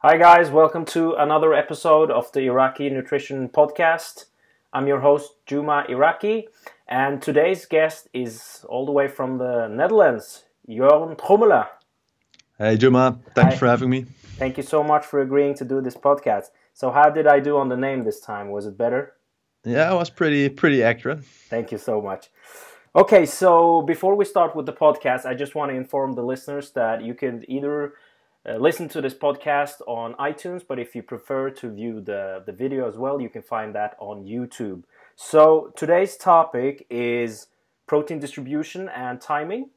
Hi, guys, welcome to another episode of the Iraqi Nutrition Podcast. I'm your host, Juma Iraqi, and today's guest is all the way from the Netherlands, Jorn Trommelen. Hey, Juma, thanks Hi. for having me. Thank you so much for agreeing to do this podcast. So, how did I do on the name this time? Was it better? Yeah, it was pretty pretty accurate. Thank you so much. Okay, so before we start with the podcast, I just want to inform the listeners that you can either uh, listen to this podcast on iTunes, but if you prefer to view the, the video as well, you can find that on YouTube. So today's topic is protein distribution and timing.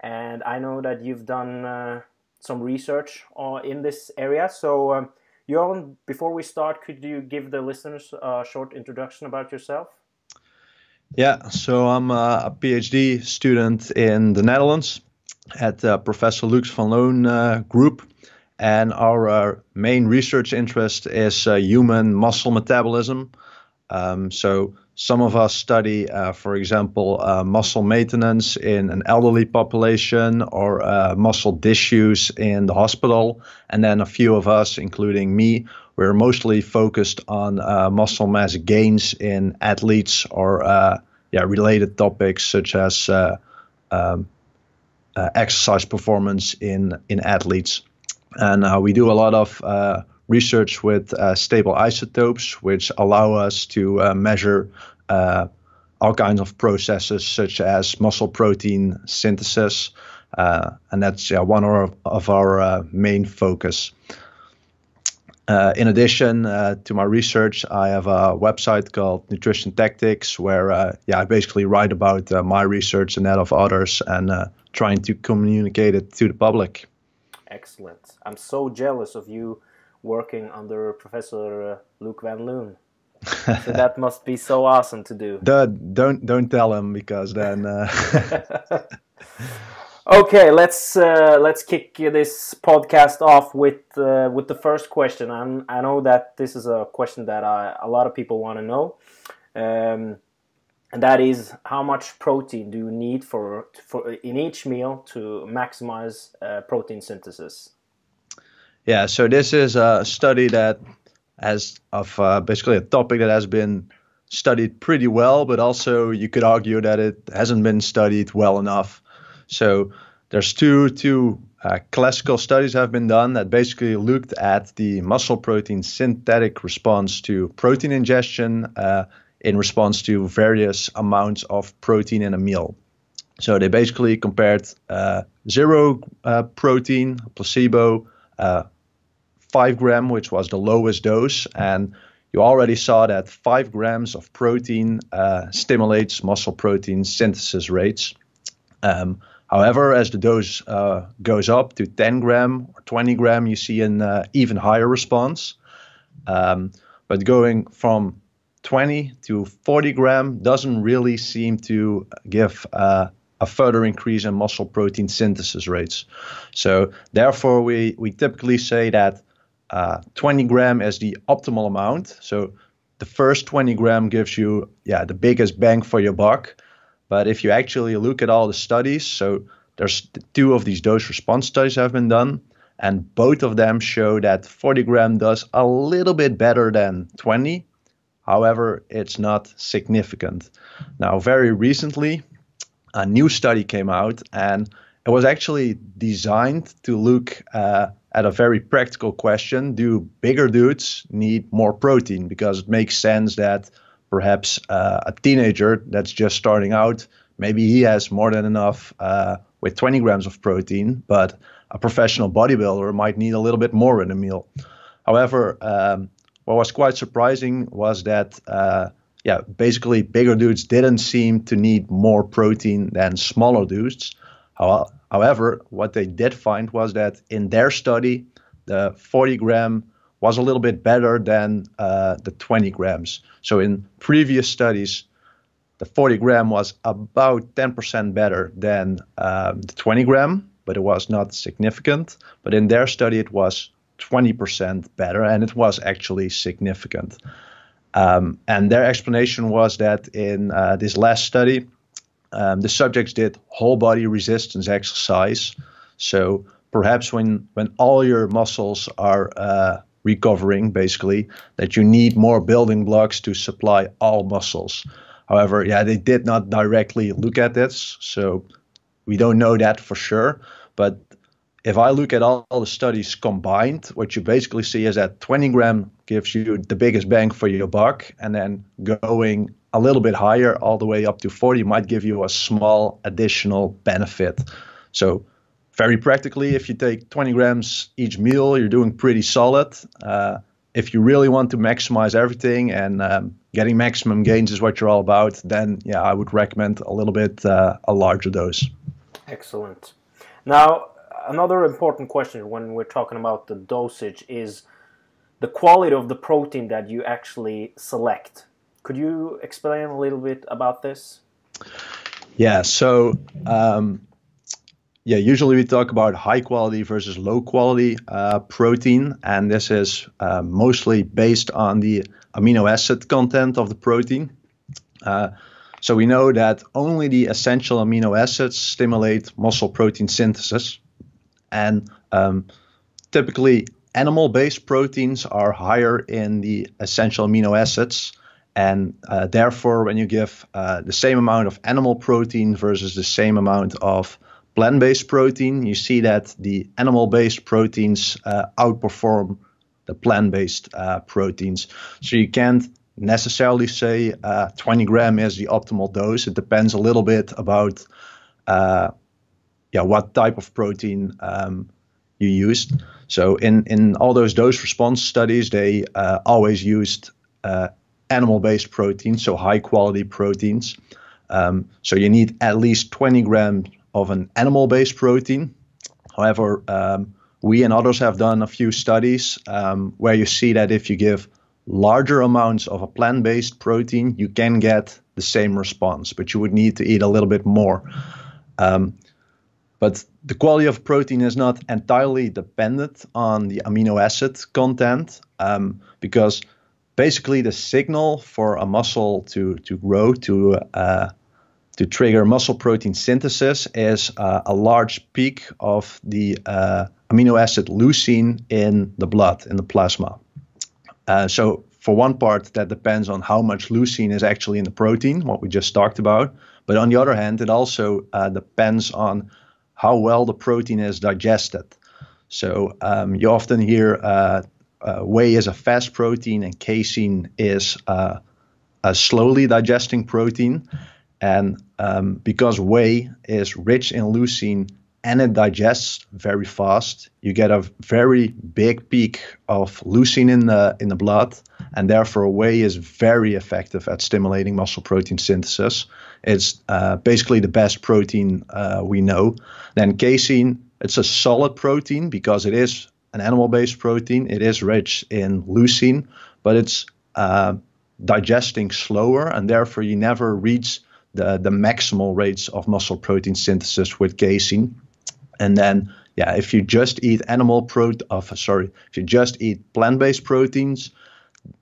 And I know that you've done uh, some research uh, in this area. So, um, Johan, before we start, could you give the listeners a short introduction about yourself? Yeah, so I'm a PhD student in the Netherlands at uh, Professor Lux van Loon uh, group, and our uh, main research interest is uh, human muscle metabolism. Um, so some of us study, uh, for example, uh, muscle maintenance in an elderly population or uh, muscle disuse in the hospital, and then a few of us, including me, we're mostly focused on uh, muscle mass gains in athletes or yeah related topics such as um, exercise performance in in athletes, and uh, we do a lot of uh, research with uh, stable isotopes, which allow us to uh, measure uh, all kinds of processes such as muscle protein synthesis, and that's yeah, one of, of our main focus. Uh, in addition uh, to my research, I have a website called Nutrition Tactics, where uh, yeah, I basically write about my research and that of others, and trying to communicate it to the public. Excellent. I'm so jealous of you working under Professor uh, Luc Van Loon. so that must be so awesome to do. Don't don't don't tell him because then. Uh, okay, let's uh, let's kick this podcast off with uh, with the first question. I'm, I know that this is a question that I, a lot of people want to know, um, and that is how much protein do you need for for in each meal to maximize uh, protein synthesis? Yeah, so this is a study that has of uh, basically a topic that has been studied pretty well, but also you could argue that it hasn't been studied well enough. So there's two two uh, classical studies have been done that basically looked at the muscle protein synthetic response to protein ingestion uh, in response to various amounts of protein in a meal. So they basically compared uh, zero uh, protein, placebo, uh, five gram, which was the lowest dose, and you already saw that five grams of protein uh, stimulates muscle protein synthesis rates. Um, however, as the dose uh, goes up to 10 gram or 20 gram, you see an uh, even higher response. Um, but going from 20 to 40 gram doesn't really seem to give uh, a further increase in muscle protein synthesis rates. So therefore, we, we typically say that uh, 20 gram is the optimal amount. So the first 20 gram gives you yeah the biggest bang for your buck. But if you actually look at all the studies, so there's two of these dose response studies have been done, and both of them show that 40 gram does a little bit better than 20. However, it's not significant. Now, very recently, a new study came out, and it was actually designed to look uh, at a very practical question Do bigger dudes need more protein? Because it makes sense that perhaps uh, a teenager that's just starting out, maybe he has more than enough uh, with 20 grams of protein, but a professional bodybuilder might need a little bit more in a meal. However, um, what was quite surprising was that, uh, yeah, basically bigger dudes didn't seem to need more protein than smaller dudes. However, what they did find was that in their study, the 40 gram was a little bit better than uh, the 20 grams. So in previous studies, the 40 gram was about 10% better than um, the 20 gram, but it was not significant. But in their study, it was 20% better, and it was actually significant. Um, and their explanation was that in uh, this last study, um, the subjects did whole body resistance exercise. So perhaps when when all your muscles are uh, recovering, basically, that you need more building blocks to supply all muscles. However, yeah, they did not directly look at this, so we don't know that for sure. But if I look at all, all, the studies combined, what you basically see is that 20 gram gives you the biggest bang for your buck, and then going a little bit higher, all the way up to 40, might give you a small additional benefit. So, very practically, if you take 20 grams each meal, you're doing pretty solid. Uh, if you really want to maximize everything and um, getting maximum gains is what you're all about, then yeah, I would recommend a little bit uh, a larger dose. Excellent. Now, another important question when we're talking about the dosage is the quality of the protein that you actually select. Could you explain a little bit about this? Yeah, so um, yeah, usually we talk about high quality versus low quality uh, protein, and this is uh, mostly based on the amino acid content of the protein. Uh, so we know that only the essential amino acids stimulate muscle protein synthesis. And um, typically, animal based proteins are higher in the essential amino acids. And uh, therefore, when you give uh, the same amount of animal protein versus the same amount of plant based protein, you see that the animal based proteins uh, outperform the plant based uh, proteins. So you can't necessarily say uh, 20 gram is the optimal dose. It depends a little bit about uh, yeah what type of protein um, you used. So in in all those dose response studies, they uh, always used uh, animal-based proteins, so high quality proteins. Um, so you need at least 20 grams of an animal-based protein. However, um, we and others have done a few studies um, where you see that if you give larger amounts of a plant based protein, you can get the same response, but you would need to eat a little bit more. Um, but the quality of protein is not entirely dependent on the amino acid content um, because basically the signal for a muscle to, to grow, to, uh, to trigger muscle protein synthesis, is uh, a large peak of the uh, amino acid leucine in the blood, in the plasma. Uh, so for one part, that depends on how much leucine is actually in the protein, what we just talked about. But on the other hand, it also uh, depends on how well the protein is digested. So um, you often hear uh, uh, whey is a fast protein and casein is uh, a slowly digesting protein. And um, because whey is rich in leucine and it digests very fast. You get a very big peak of leucine in the in the blood, and therefore whey is very effective at stimulating muscle protein synthesis. It's uh, basically the best protein uh, we know. Then casein, it's a solid protein because it is an animal-based protein. It is rich in leucine, but it's uh, digesting slower, and therefore you never reach the, the maximal rates of muscle protein synthesis with casein. And then, yeah, if you just eat animal protein, uh, sorry, if you just eat plant-based proteins,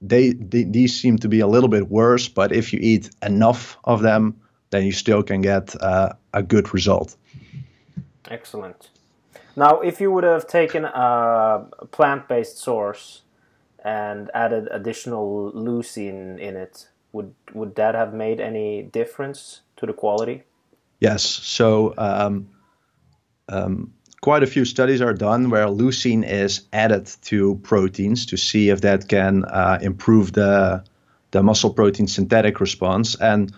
they, they, these seem to be a little bit worse. But if you eat enough of them, then you still can get uh, a good result. Excellent. Now, if you would have taken a plant-based source and added additional leucine in it, would would that have made any difference to the quality? Yes. So um, um, quite a few studies are done where leucine is added to proteins to see if that can uh, improve the the muscle protein synthetic response. And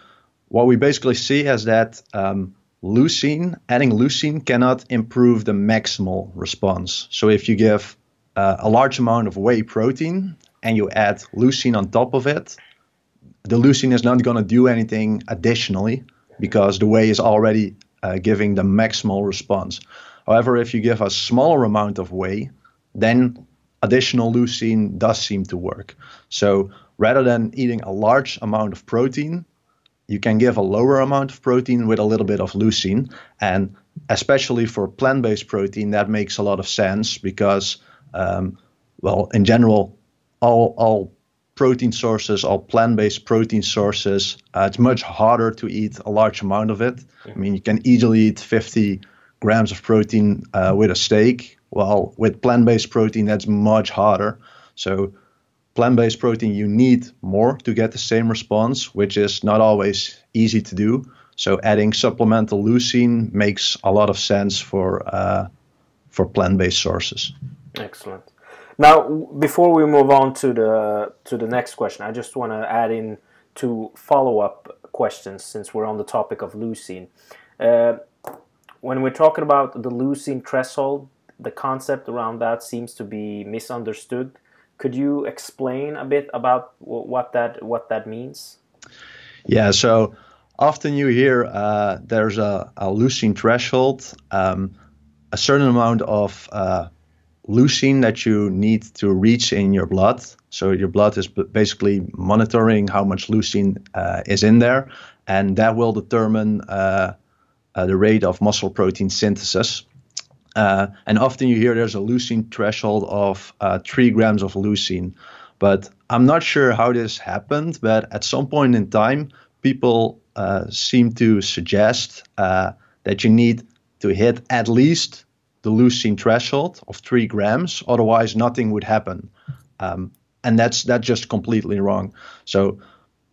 what we basically see is that um, leucine, adding leucine cannot improve the maximal response. So if you give uh, a large amount of whey protein and you add leucine on top of it, the leucine is not going to do anything additionally because the whey is already uh, giving the maximal response. However, if you give a smaller amount of whey, then additional leucine does seem to work. So rather than eating a large amount of protein, you can give a lower amount of protein with a little bit of leucine. And especially for plant based protein, that makes a lot of sense because, um, well, in general, all, all protein sources or plant-based protein sources, uh, it's much harder to eat a large amount of it. I mean, you can easily eat 50 grams of protein uh, with a steak. Well, with plant-based protein, that's much harder. So plant-based protein, you need more to get the same response, which is not always easy to do. So adding supplemental leucine makes a lot of sense for uh, for plant-based sources. Excellent. Now, before we move on to the to the next question, I just want to add in two follow-up questions since we're on the topic of leucine. Uh, when we're talking about the leucine threshold, the concept around that seems to be misunderstood. Could you explain a bit about what that what that means? Yeah, so often you hear uh, there's a, a, leucine threshold, um, a certain amount of uh, leucine that you need to reach in your blood. So your blood is basically monitoring how much leucine uh, is in there, and that will determine uh, uh, the rate of muscle protein synthesis. Uh, and often you hear there's a leucine threshold of uh, three grams of leucine. But I'm not sure how this happened, but at some point in time, people uh, seem to suggest uh, that you need to hit at least the leucine threshold of three grams, otherwise nothing would happen. Um, and that's that's just completely wrong. So,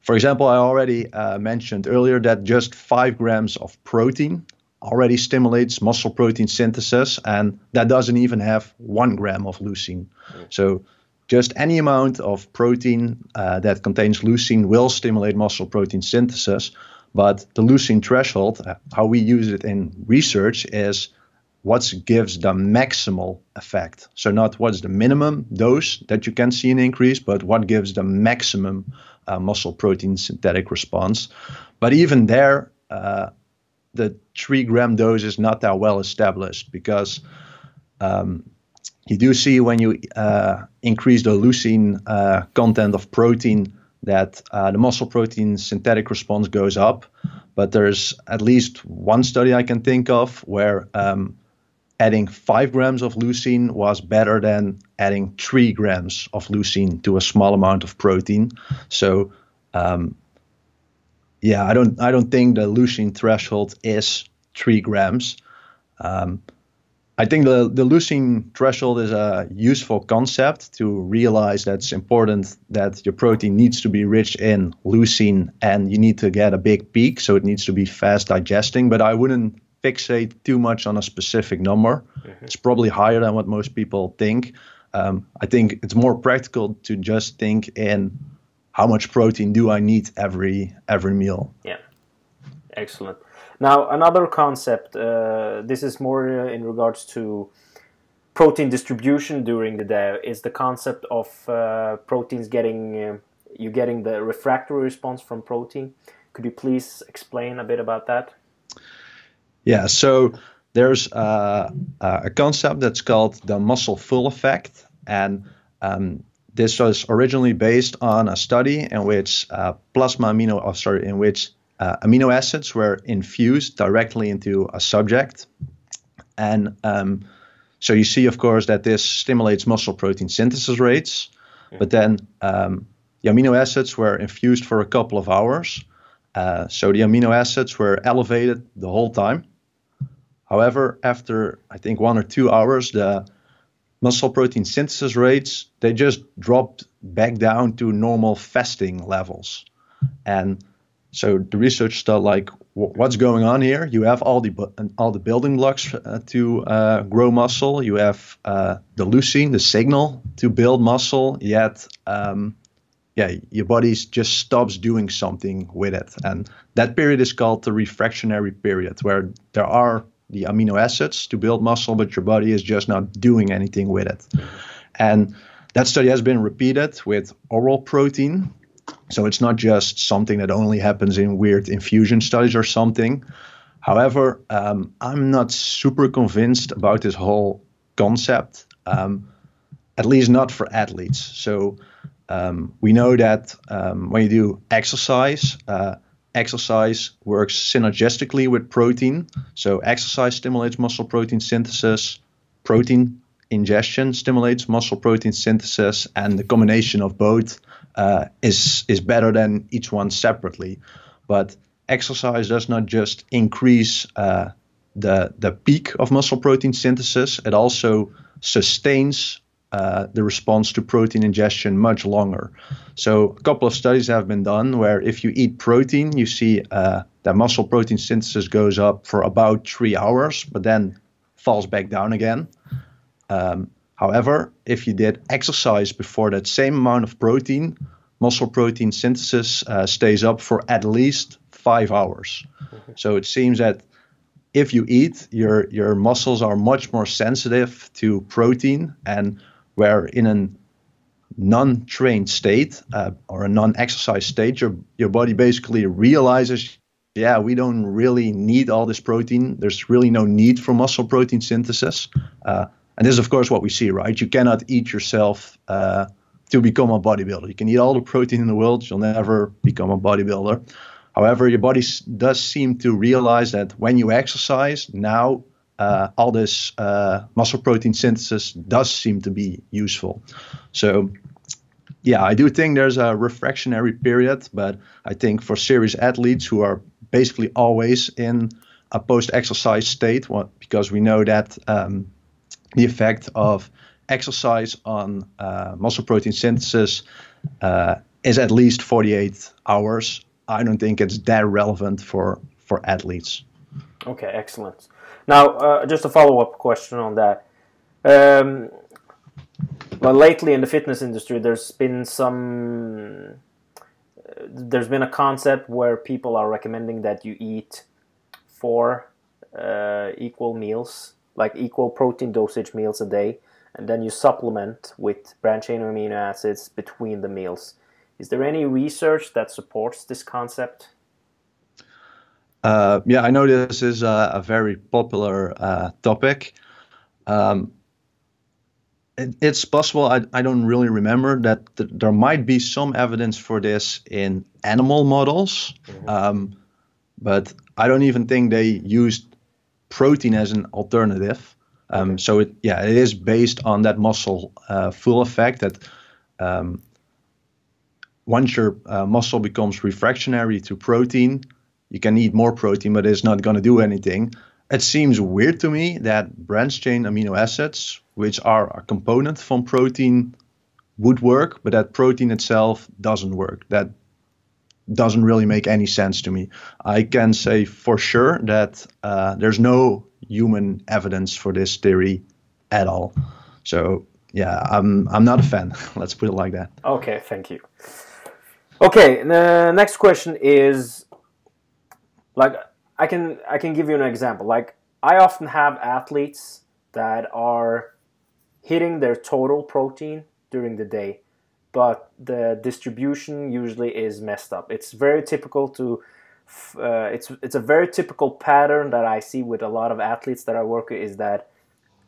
for example, I already uh, mentioned earlier that just five grams of protein already stimulates muscle protein synthesis, and that doesn't even have one gram of leucine. Mm. So just any amount of protein uh, that contains leucine will stimulate muscle protein synthesis. But the leucine threshold, uh, how we use it in research, is what gives the maximal effect. So not what's the minimum dose that you can see an increase, but what gives the maximum uh, muscle protein synthetic response. But even there, uh, the three gram dose is not that well established because um, you do see when you uh, increase the leucine uh, content of protein that uh, the muscle protein synthetic response goes up. But there's at least one study I can think of where um, adding five grams of leucine was better than adding three grams of leucine to a small amount of protein. So um, yeah, I don't I don't think the leucine threshold is three grams. Um, I think the, the leucine threshold is a useful concept to realize that it's important that your protein needs to be rich in leucine and you need to get a big peak, so it needs to be fast digesting. But I wouldn't fixate too much on a specific number. Mm-hmm. It's probably higher than what most people think. Um, I think it's more practical to just think in how much protein do I need every every meal? Yeah, excellent. Now another concept. Uh, this is more uh, in regards to protein distribution during the day. Is the concept of uh, proteins getting uh, you getting the refractory response from protein? Could you please explain a bit about that? Yeah. So there's uh, a concept that's called the muscle full effect, and um, this was originally based on a study in which uh, plasma amino, oh, sorry, in which uh, amino acids were infused directly into a subject, and um, so you see, of course, that this stimulates muscle protein synthesis rates, but then um, the amino acids were infused for a couple of hours, uh, so the amino acids were elevated the whole time. However, after I think one or two hours, the muscle protein synthesis rates, they just dropped back down to normal fasting levels. And so the research started like, what's going on here? You have all the all the building blocks uh, to uh, grow muscle. You have uh, the leucine, the signal to build muscle. Yet, um, yeah, your body just stops doing something with it, and that period is called the refractionary period, where there are the amino acids to build muscle, but your body is just not doing anything with it. And that study has been repeated with oral protein. So it's not just something that only happens in weird infusion studies or something. However, um, I'm not super convinced about this whole concept, um, at least not for athletes. So um, we know that um, when you do exercise, uh, exercise works synergistically with protein. So exercise stimulates muscle protein synthesis, protein ingestion stimulates muscle protein synthesis, and the combination of both uh, is is better than each one separately. But exercise does not just increase uh, the the peak of muscle protein synthesis, it also sustains uh, the response to protein ingestion much longer. So a couple of studies have been done where if you eat protein, you see uh, that muscle protein synthesis goes up for about three hours, but then falls back down again. Um, however, if you did exercise before that same amount of protein, muscle protein synthesis uh, stays up for at least five hours. So it seems that if you eat, your your muscles are much more sensitive to protein, and where in a non-trained state uh, or a non-exercise state, your your body basically realizes, yeah, we don't really need all this protein. There's really no need for muscle protein synthesis, uh, and this is of course what we see, right? You cannot eat yourself. Uh, to become a bodybuilder. You can eat all the protein in the world, you'll never become a bodybuilder. However, your body does seem to realize that when you exercise, now uh, all this uh, muscle protein synthesis does seem to be useful. So, yeah, I do think there's a refractionary period, but I think for serious athletes who are basically always in a post exercise state, well, because we know that um, the effect of exercise on uh, muscle protein synthesis uh, is at least 48 hours I don't think it's that relevant for for athletes. Okay, excellent. Now, uh, just a follow up question on that. Um, well, lately in the fitness industry, there's been some. Uh, there's been a concept where people are recommending that you eat four uh, equal meals, like equal protein dosage meals a day, and then you supplement with branched chain amino acids between the meals. Is there any research that supports this concept? Uh, yeah, I know this is a, a very popular uh, topic. Um, it, it's possible, I, I, don't really remember, that th- there might be some evidence for this in animal models, mm-hmm. um, but I don't even think they used protein as an alternative. Um, okay. So, it, yeah, it is based on that muscle uh, full effect that um, once your uh, muscle becomes refractory to protein, you can eat more protein, but it's not going to do anything. It seems weird to me that branched chain amino acids, which are a component from protein, would work, but that protein itself doesn't work. That doesn't really make any sense to me. I can say for sure that uh, there's no human evidence for this theory at all. So yeah, I'm I'm not a fan. Let's put it like that. Okay, thank you. Okay, the next question is like I can I can give you an example. Like I often have athletes that are hitting their total protein during the day, but the distribution usually is messed up. It's very typical to uh, it's it's a very typical pattern that I see with a lot of athletes that I work with is that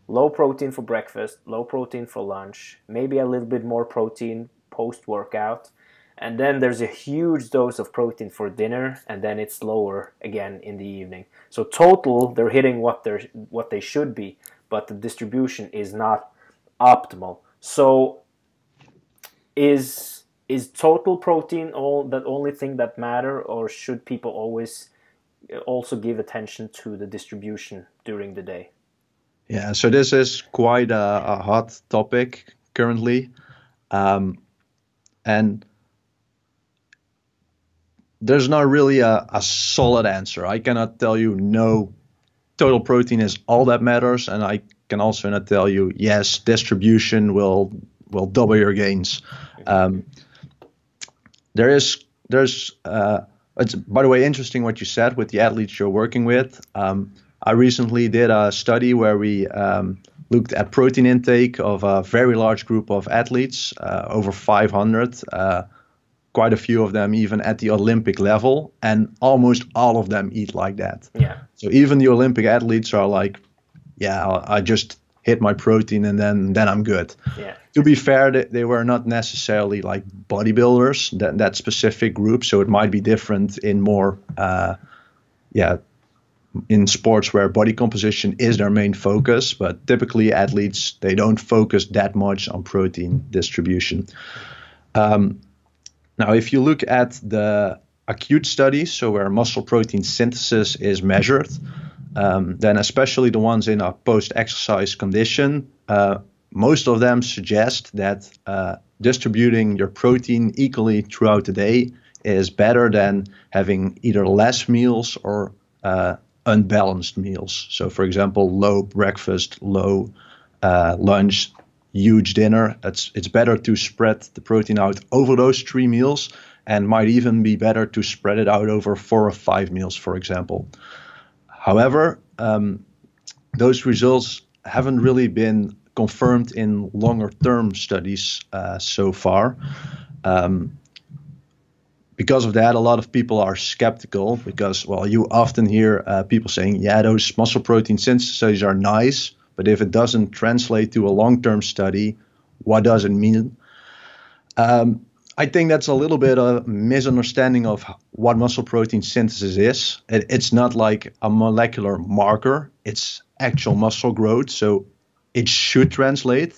low protein for breakfast, low protein for lunch, maybe a little bit more protein post workout, and then there's a huge dose of protein for dinner and then it's lower again in the evening. So total they're hitting what they're what they should be but the distribution is not optimal. So is is total protein all the only thing that matter or should people always also give attention to the distribution during the day? Yeah so this is quite a, a hot topic currently. Um, and there's not really a, a solid answer. I cannot tell you no total protein is all that matters, and I can also not tell you yes distribution will will double your gains. Um, there is there's uh, it's by the way interesting what you said with the athletes you're working with. Um, I recently did a study where we um, looked at protein intake of a very large group of athletes, uh, over 500. Uh, quite a few of them even at the Olympic level, and almost all of them eat like that. Yeah. So even the Olympic athletes are like, yeah, I just hit my protein and then then I'm good. Yeah. To be fair, they, they were not necessarily like bodybuilders that that specific group, so it might be different in more, uh, yeah, in sports where body composition is their main focus. But typically, athletes they don't focus that much on protein distribution. Um, now, if you look at the acute studies, so where muscle protein synthesis is measured, um, then especially the ones in a post-exercise condition, uh, most of them suggest that uh, distributing your protein equally throughout the day is better than having either less meals or uh, unbalanced meals. So, for example, low breakfast, low uh, lunch, huge dinner. It's it's better to spread the protein out over those three meals, and might even be better to spread it out over four or five meals, for example. However, um, those results haven't really been confirmed in longer term studies uh, so far. Um, because of that, a lot of people are skeptical because, well, you often hear uh, people saying, yeah, those muscle protein synthesis studies are nice, but if it doesn't translate to a long term study, what does it mean? Um, I think that's a little bit of a misunderstanding of what muscle protein synthesis is. It, it's not like a molecular marker, it's actual muscle growth. So it should translate.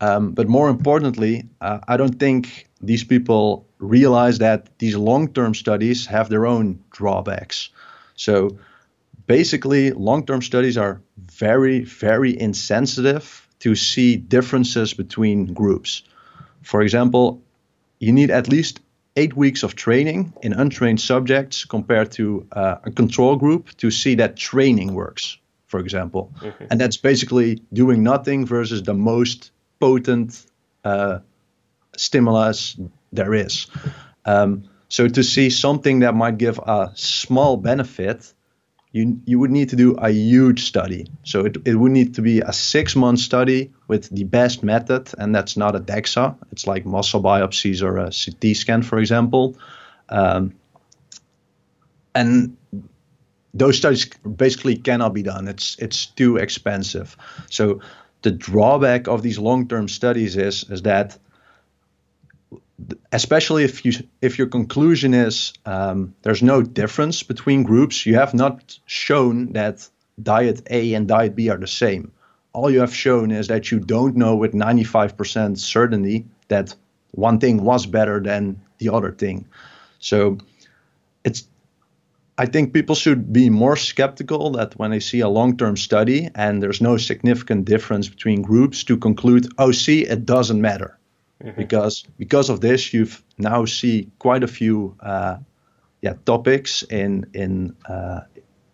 Um, but more importantly, uh, I don't think these people realize that these long term studies have their own drawbacks. So basically, long term studies are very, very insensitive to see differences between groups. For example, you need at least eight weeks of training in untrained subjects compared to uh, a control group to see that training works for example. Mm-hmm. And that's basically doing nothing versus the most potent uh, stimulus there is. Um, so to see something that might give a small benefit, you you would need to do a huge study. So it, it would need to be a six month study with the best method, and that's not a DEXA. It's like muscle biopsies or a CT scan, for example. Um, and those studies basically cannot be done. It's it's too expensive. So the drawback of these long-term studies is is that especially if you if your conclusion is um, there's no difference between groups, you have not shown that diet A and diet B are the same. All you have shown is that you don't know with 95% certainty that one thing was better than the other thing. So it's I think people should be more skeptical that when they see a long term study and there's no significant difference between groups to conclude, oh, see, it doesn't matter. Mm-hmm. Because because of this, you've now see quite a few uh, yeah topics in in uh,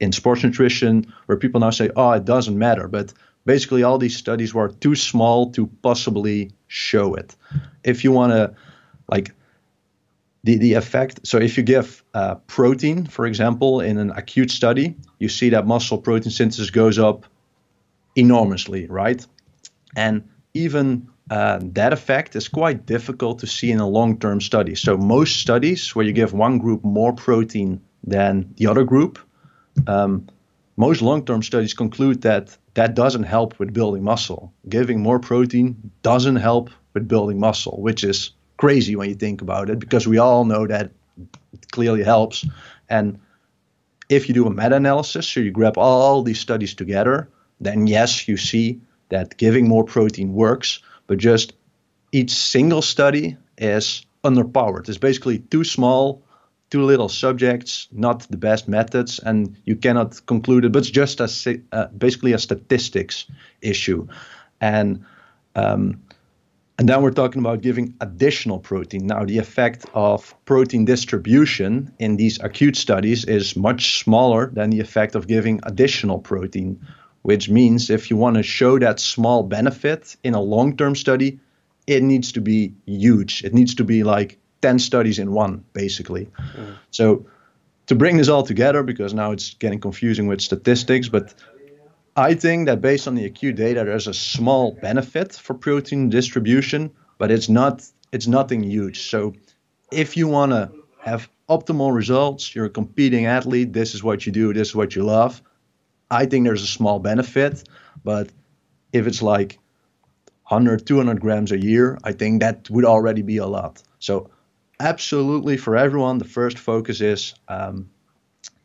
in sports nutrition where people now say, oh, it doesn't matter. But basically, all these studies were too small to possibly show it. If you want to like the, the effect. So if you give uh, protein, for example, in an acute study, you see that muscle protein synthesis goes up enormously, right? And even uh, that effect is quite difficult to see in a long-term study. So most studies where you give one group more protein than the other group, um, most long-term studies conclude that that doesn't help with building muscle. Giving more protein doesn't help with building muscle, which is crazy when you think about it because we all know that it clearly helps. And if you do a meta analysis, so you grab all these studies together, then yes, you see that giving more protein works, but just each single study is underpowered. It's basically too small, too little subjects, not the best methods, and you cannot conclude it. But it's just a, uh, basically a statistics issue. And um, and then we're talking about giving additional protein. Now, the effect of protein distribution in these acute studies is much smaller than the effect of giving additional protein, which means if you want to show that small benefit in a long term study, it needs to be huge. It needs to be like 10 studies in one, basically. Mm. So, to bring this all together, because now it's getting confusing with statistics, but I think that based on the acute data, there's a small benefit for protein distribution, but it's not it's nothing huge. So if you want to have optimal results, you're a competing athlete, this is what you do, this is what you love. I think there's a small benefit, but if it's like 100, 200 grams a year, I think that would already be a lot. So, absolutely for everyone, the first focus is um,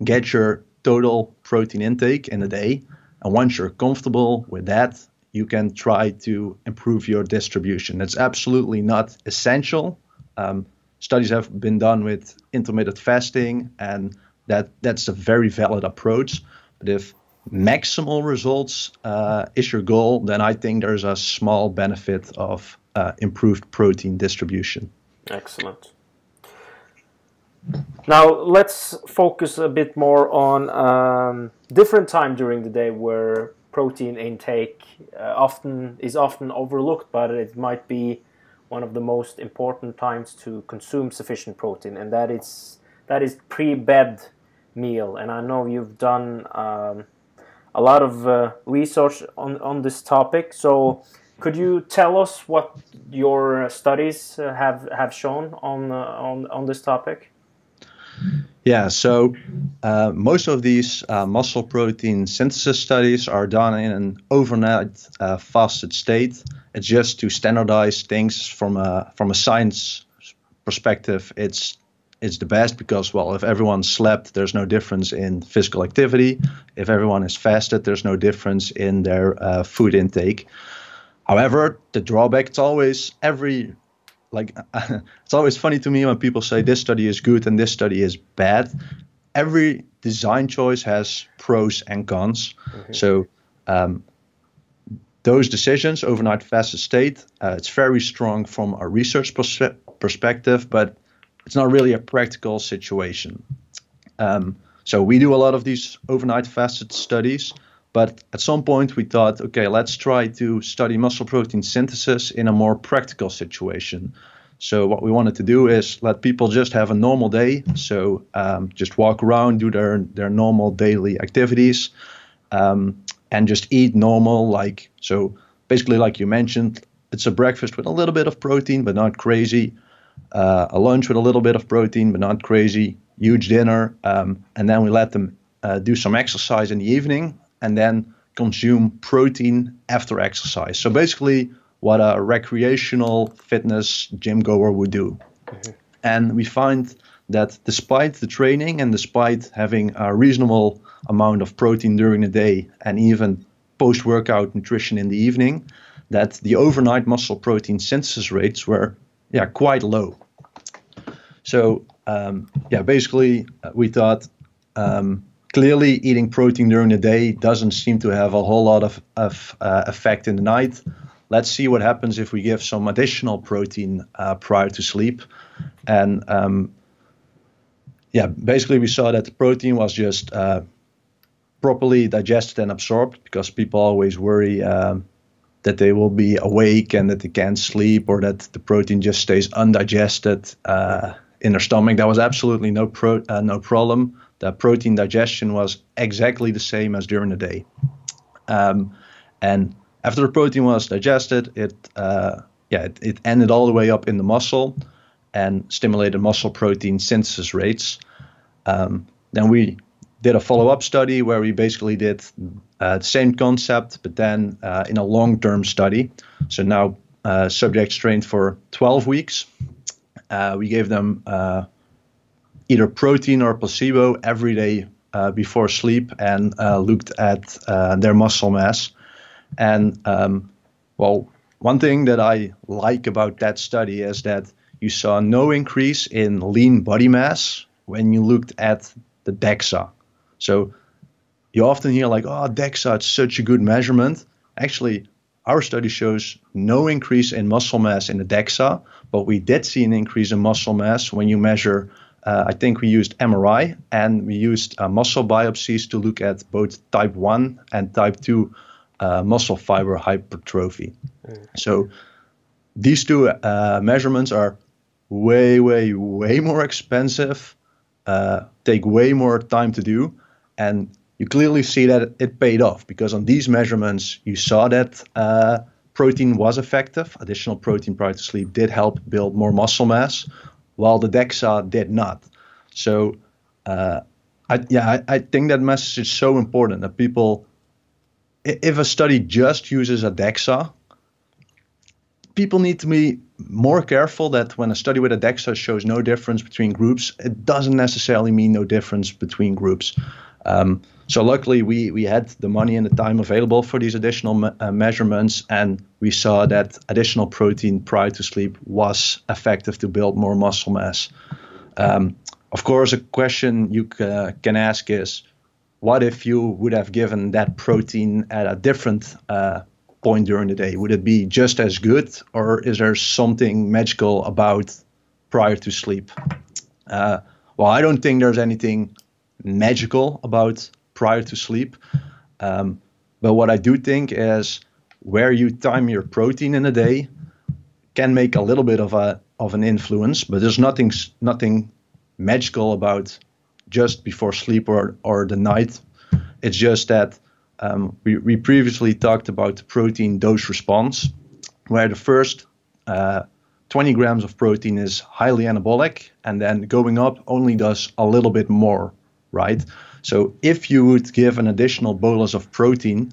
get your total protein intake in a day and once you're comfortable with that, you can try to improve your distribution. It's absolutely not essential. Um, studies have been done with intermittent fasting, and that that's a very valid approach. But if maximal results uh, is your goal, then I think there's a small benefit of uh, improved protein distribution. Excellent. Now let's focus a bit more on um, different time during the day where protein intake uh, often is often overlooked, but it might be one of the most important times to consume sufficient protein, and that is that is pre-bed meal. And I know you've done um, a lot of uh, research on on this topic. So, could you tell us what your studies uh, have have shown on uh, on on this topic? Yeah, so uh, most of these uh, muscle protein synthesis studies are done in an overnight uh, fasted state. It's just to standardize things from a from a science perspective. It's it's the best because well, if everyone slept, there's no difference in physical activity. If everyone is fasted, there's no difference in their uh, food intake. However, the drawback is always every like it's always funny to me when people say this study is good and this study is bad. Every design choice has pros and cons. Mm-hmm. So um, those decisions, overnight fasted state, uh, it's very strong from a research pers- perspective, but it's not really a practical situation. Um, so we do a lot of these overnight fasted studies. But at some point, we thought, okay, let's try to study muscle protein synthesis in a more practical situation. So what we wanted to do is let people just have a normal day. So um, just walk around, do their their normal daily activities, um, and just eat normal. Like so, basically, like you mentioned, it's a breakfast with a little bit of protein, but not crazy. Uh, a lunch with a little bit of protein, but not crazy. Huge dinner, um, and then we let them uh, do some exercise in the evening and then consume protein after exercise. So basically, what a recreational fitness gym goer would do. Mm-hmm. And we find that despite the training and despite having a reasonable amount of protein during the day and even post workout nutrition in the evening, that the overnight muscle protein synthesis rates were yeah quite low. So um, yeah, basically uh, we thought um, clearly eating protein during the day doesn't seem to have a whole lot of, of uh, effect in the night. Let's see what happens if we give some additional protein uh, prior to sleep. And um, yeah, basically we saw that the protein was just uh, properly digested and absorbed because people always worry um, that they will be awake and that they can't sleep or that the protein just stays undigested uh, in their stomach. That was absolutely no pro- uh, no problem the protein digestion was exactly the same as during the day. Um, and after the protein was digested, it uh, yeah it, it, ended all the way up in the muscle and stimulated muscle protein synthesis rates. Um, then we did a follow-up study where we basically did uh, the same concept, but then uh, in a long-term study. So now uh, subjects trained for 12 weeks. Uh, we gave them uh, either protein or placebo every day uh, before sleep and looked at their muscle mass. And um, well, one thing that I like about that study is that you saw no increase in lean body mass when you looked at the DEXA. So you often hear like, oh, DEXA, it's such a good measurement. Actually, our study shows no increase in muscle mass in the DEXA, but we did see an increase in muscle mass when you measure uh, I think we used MRI and we used uh, muscle biopsies to look at both type 1 and type 2 uh, muscle fiber hypertrophy. Mm. So these two uh, measurements are way, way, way more expensive, uh, take way more time to do, and you clearly see that it paid off because on these measurements you saw that uh, protein was effective. Additional protein prior to sleep did help build more muscle mass while the DEXA did not. So, uh, I, yeah, I, I think that message is so important that people, if a study just uses a DEXA, people need to be more careful that when a study with a DEXA shows no difference between groups, it doesn't necessarily mean no difference between groups. Um, so luckily, we we had the money and the time available for these additional me- uh, measurements, and we saw that additional protein prior to sleep was effective to build more muscle mass. Um, of course, a question you c- can ask is, what if you would have given that protein at a different uh, point during the day? Would it be just as good, or is there something magical about prior to sleep? Uh, well, I don't think there's anything magical about prior to sleep. Um, but what I do think is where you time your protein in a day can make a little bit of a of an influence, but there's nothing nothing magical about just before sleep or or the night. It's just that um, we, we previously talked about the protein dose response, where the first uh, 20 grams of protein is highly anabolic, and then going up only does a little bit more, right? So if you would give an additional bolus of protein,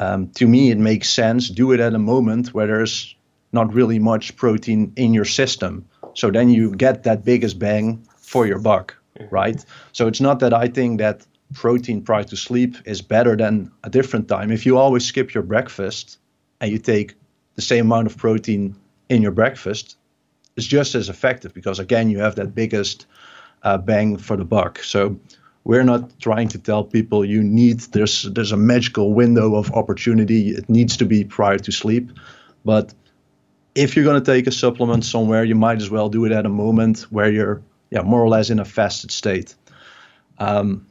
um, to me it makes sense. Do it at a moment where there's not really much protein in your system. So then you get that biggest bang for your buck, right? So it's not that I think that protein prior to sleep is better than a different time. If you always skip your breakfast and you take the same amount of protein in your breakfast, it's just as effective because again you have that biggest uh, bang for the buck. So we're not trying to tell people you need there's there's a magical window of opportunity. It needs to be prior to sleep, but if you're going to take a supplement somewhere, you might as well do it at a moment where you're yeah more or less in a fasted state. Um,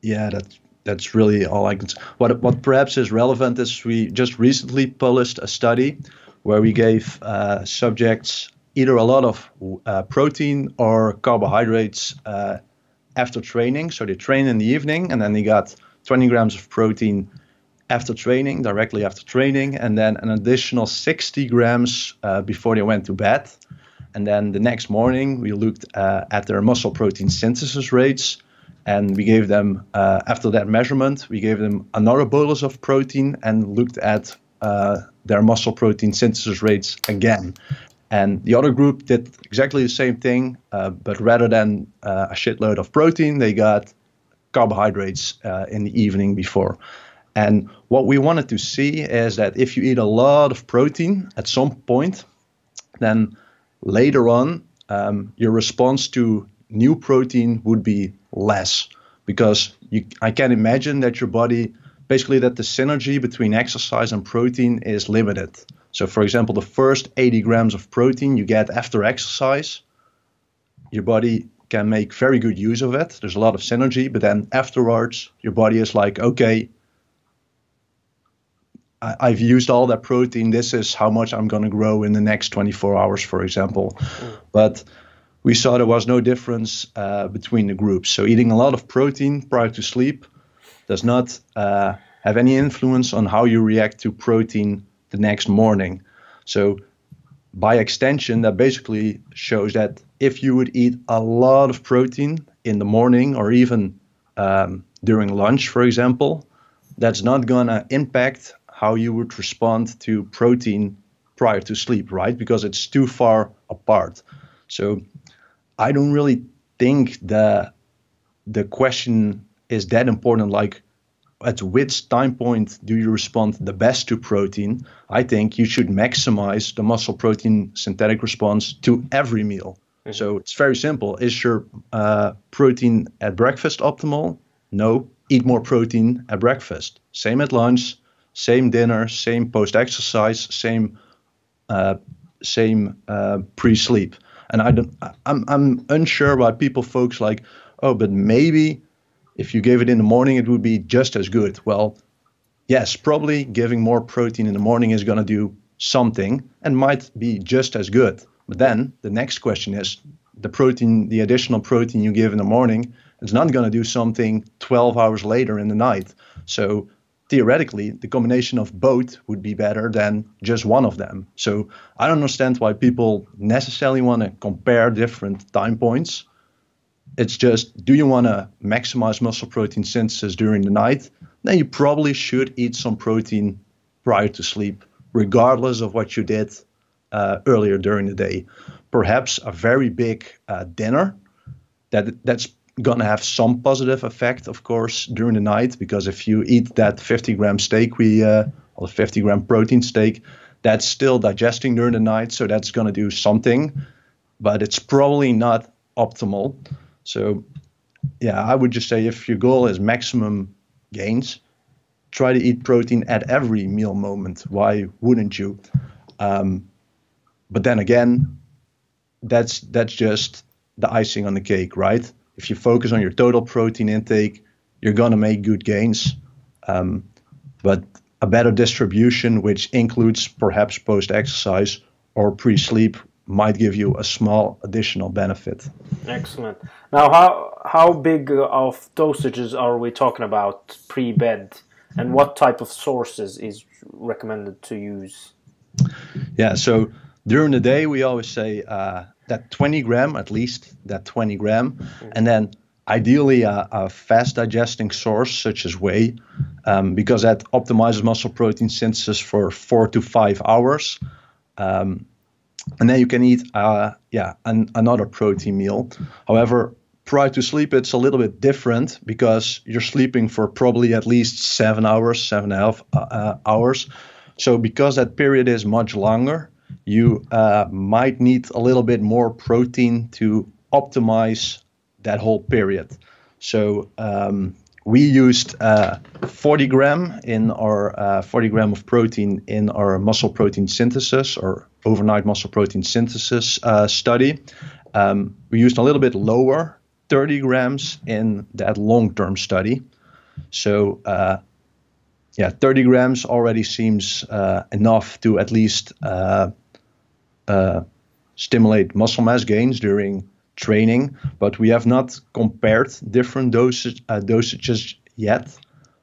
yeah, that's that's really all I can. What what perhaps is relevant is we just recently published a study where we gave uh, subjects either a lot of uh, protein or carbohydrates uh, after training. So they train in the evening and then they got 20 grams of protein after training, directly after training, and then an additional 60 grams uh, before they went to bed. And then the next morning, we looked uh, at their muscle protein synthesis rates. And we gave them, uh, after that measurement, we gave them another bolus of protein and looked at uh, their muscle protein synthesis rates again. And the other group did exactly the same thing, uh, but rather than uh, a shitload of protein, they got carbohydrates uh, in the evening before. And what we wanted to see is that if you eat a lot of protein at some point, then later on, um, your response to new protein would be less because you, I can imagine that your body basically that the synergy between exercise and protein is limited. So, for example, the first 80 grams of protein you get after exercise, your body can make very good use of it. There's a lot of synergy, but then afterwards, your body is like, okay, I, have used all that protein. This is how much I'm going to grow in the next 24 hours, for example. Mm. But we saw there was no difference uh, between the groups. So, eating a lot of protein prior to sleep does not uh, have any influence on how you react to protein the next morning. So, by extension, that basically shows that if you would eat a lot of protein in the morning or even um, during lunch, for example, that's not going to impact how you would respond to protein prior to sleep, right? Because it's too far apart. So, I don't really think the the question is that important. Like, at which time point do you respond the best to protein? I think you should maximize the muscle protein synthetic response to every meal. Mm-hmm. So it's very simple. Is your uh, protein at breakfast optimal? No. Eat more protein at breakfast. Same at lunch. Same dinner. Same post exercise. Same uh, same uh, pre sleep. And I don't. I'm I'm unsure why people folks like. Oh, but maybe if you gave it in the morning, it would be just as good. Well, yes, probably giving more protein in the morning is going to do something and might be just as good. But then the next question is the protein, the additional protein you give in the morning, it's not going to do something 12 hours later in the night. So theoretically, the combination of both would be better than just one of them. So I don't understand why people necessarily want to compare different time points it's just do you want to maximize muscle protein synthesis during the night? Then you probably should eat some protein prior to sleep, regardless of what you did uh, earlier during the day. Perhaps a very big uh, dinner that that's going to have some positive effect, of course, during the night because if you eat that 50 gram steak, we uh, or 50 gram protein steak, that's still digesting during the night, so that's going to do something, but it's probably not optimal. So yeah, I would just say if your goal is maximum gains, try to eat protein at every meal moment. Why wouldn't you? Um, but then again, that's that's just the icing on the cake, right? If you focus on your total protein intake, you're gonna make good gains. Um, but a better distribution, which includes perhaps post-exercise or pre-sleep, might give you a small additional benefit. Excellent. Now, how how big of dosages are we talking about pre-bed, and what type of sources is recommended to use? Yeah, so during the day we always say uh, that 20 gram at least, that 20 gram, mm-hmm. and then ideally a, a, fast digesting source such as whey, um, because that optimizes muscle protein synthesis for four to five hours. Um, and then you can eat uh, yeah an, another protein meal. However, prior to sleep, it's a little bit different because you're sleeping for probably at least seven hours, seven and a half uh, uh hours. So because that period is much longer, you uh, might need a little bit more protein to optimize that whole period. So um, we used uh, 40 gram in our uh, 40 gram of protein in our muscle protein synthesis or overnight muscle protein synthesis uh, study. Um, we used a little bit lower, 30 grams in that long-term study. So uh, yeah, 30 grams already seems uh, enough to at least uh, stimulate muscle mass gains during training, but we have not compared different dosage, uh, dosages yet.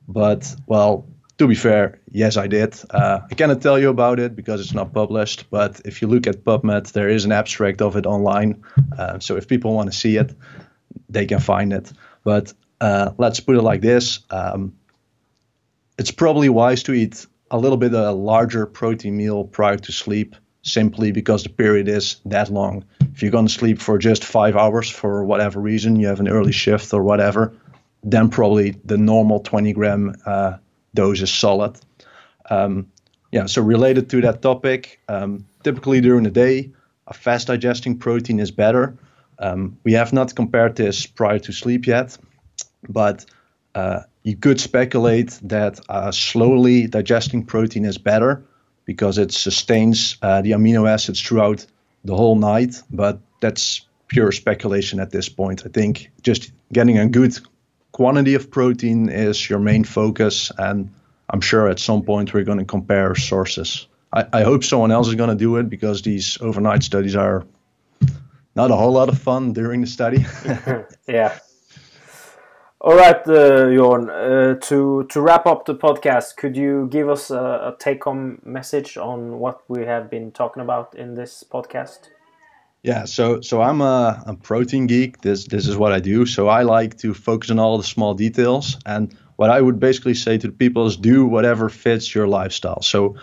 But well, to be fair, yes, I did. Uh, I cannot tell you about it because it's not published. But if you look at PubMed, there is an abstract of it online. Uh, so if people want to see it, they can find it. But uh, let's put it like this: um, it's probably wise to eat a little bit of a larger protein meal prior to sleep simply because the period is that long. If you're going to sleep for just five hours for whatever reason, you have an early shift or whatever, then probably the normal 20 gram uh, dose is solid. Um, yeah, so related to that topic, um, typically during the day, a fast digesting protein is better. Um, we have not compared this prior to sleep yet, but uh, you could speculate that a slowly digesting protein is better because it sustains uh, the amino acids throughout the whole night. But that's pure speculation at this point. I think just getting a good quantity of protein is your main focus, and I'm sure at some point we're going to compare sources. I, I hope someone else is going to do it because these overnight studies are not a whole lot of fun during the study. yeah. All right, uh, Jorn. Uh, to to wrap up the podcast, could you give us a, a take-home message on what we have been talking about in this podcast? Yeah, so so I'm a, a protein geek. This this is what I do. So I like to focus on all the small details. And what I would basically say to the people is do whatever fits your lifestyle. So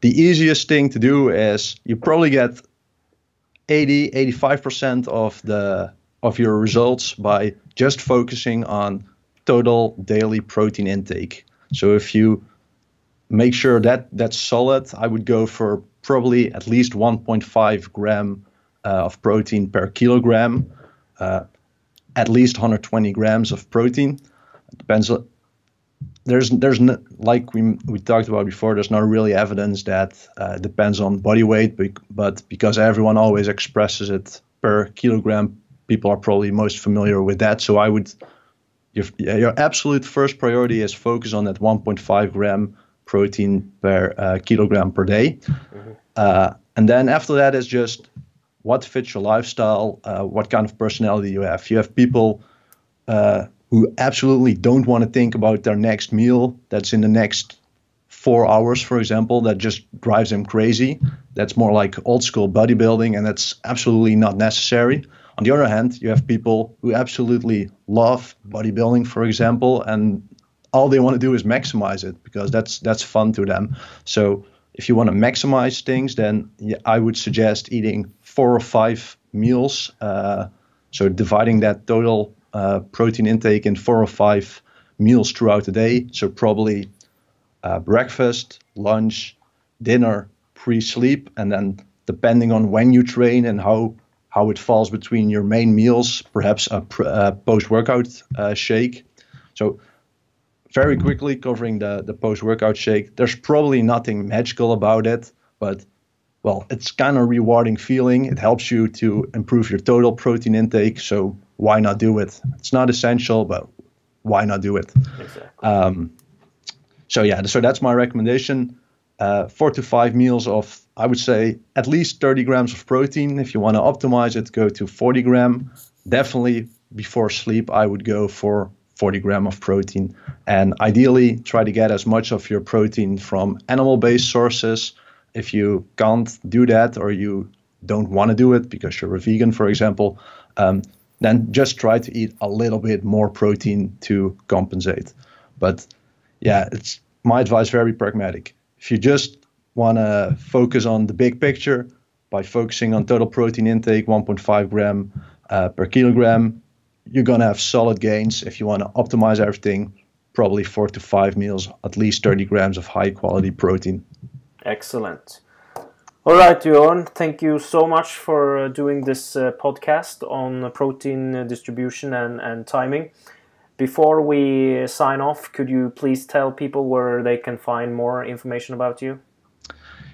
the easiest thing to do is you probably get 80 85% of the of your results by just focusing on total daily protein intake. So if you make sure that that's solid, I would go for probably at least 1.5 gram of protein per kilogram, uh, at least 120 grams of protein. It depends. There's there's no, like we we talked about before. There's not really evidence that uh, depends on body weight, but, but because everyone always expresses it per kilogram people are probably most familiar with that. So I would, your, your absolute first priority is focus on that 1.5 gram protein per uh, kilogram per day. Mm-hmm. Uh, and then after that is just what fits your lifestyle, uh, what kind of personality you have. You have people uh, who absolutely don't want to think about their next meal that's in the next four hours, for example, that just drives them crazy. That's more like old school bodybuilding, and that's absolutely not necessary. On the other hand, you have people who absolutely love bodybuilding, for example, and all they want to do is maximize it because that's that's fun to them. So if you want to maximize things, then I would suggest eating four or five meals. Uh, so dividing that total uh, protein intake in four or five meals throughout the day. So probably uh, breakfast, lunch, dinner, pre-sleep, and then depending on when you train and how how it falls between your main meals, perhaps a, pr- post-workout uh, shake. So very quickly covering the, the post-workout shake. There's probably nothing magical about it, but well, it's kind of rewarding feeling. It helps you to improve your total protein intake. So why not do it? It's not essential, but why not do it? Exactly. Um, so yeah, so that's my recommendation. Uh, four to five meals of, I would say, at least 30 grams of protein. If you want to optimize it, go to 40 gram. Definitely before sleep, I would go for 40 gram of protein, and ideally try to get as much of your protein from animal-based sources. If you can't do that, or you don't want to do it because you're a vegan, for example, um, then just try to eat a little bit more protein to compensate. But yeah, it's my advice very pragmatic. If you just want to focus on the big picture by focusing on total protein intake, 1.5 gram uh, per kilogram, you're going to have solid gains. If you want to optimize everything, probably four to five meals, at least 30 grams of high quality protein. Excellent. All right, Jorn, thank you so much for uh, doing this uh, podcast on protein distribution and, and timing. Before we sign off, could you please tell people where they can find more information about you?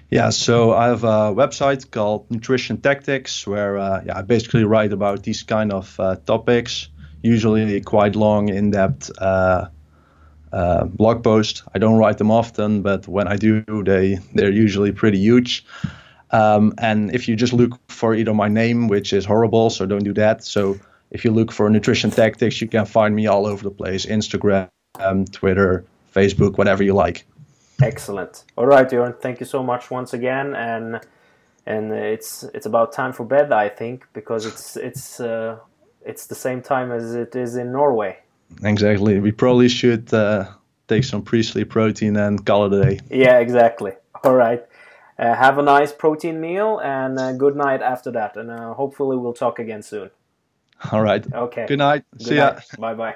Yeah, so I have a website called Nutrition Tactics where uh, yeah, I basically write about these kind of uh, topics, usually quite long, in depth uh, uh, blog posts. I don't write them often, but when I do, they, they're usually pretty huge. Um, and if you just look for either my name, which is horrible, so don't do that. So if you look for nutrition tactics, you can find me all over the place Instagram, um, Twitter, Facebook, whatever you like. Excellent. All right, Jorn. Thank you so much once again, and and it's it's about time for bed, I think, because it's it's uh, it's the same time as it is in Norway. Exactly. We probably should uh, take some pre-sleep protein and call it a day. Yeah, exactly. All right. Uh, have a nice protein meal and uh, good night after that. And uh, hopefully we'll talk again soon. All right. Okay. Good night. Good See night. ya. Bye bye.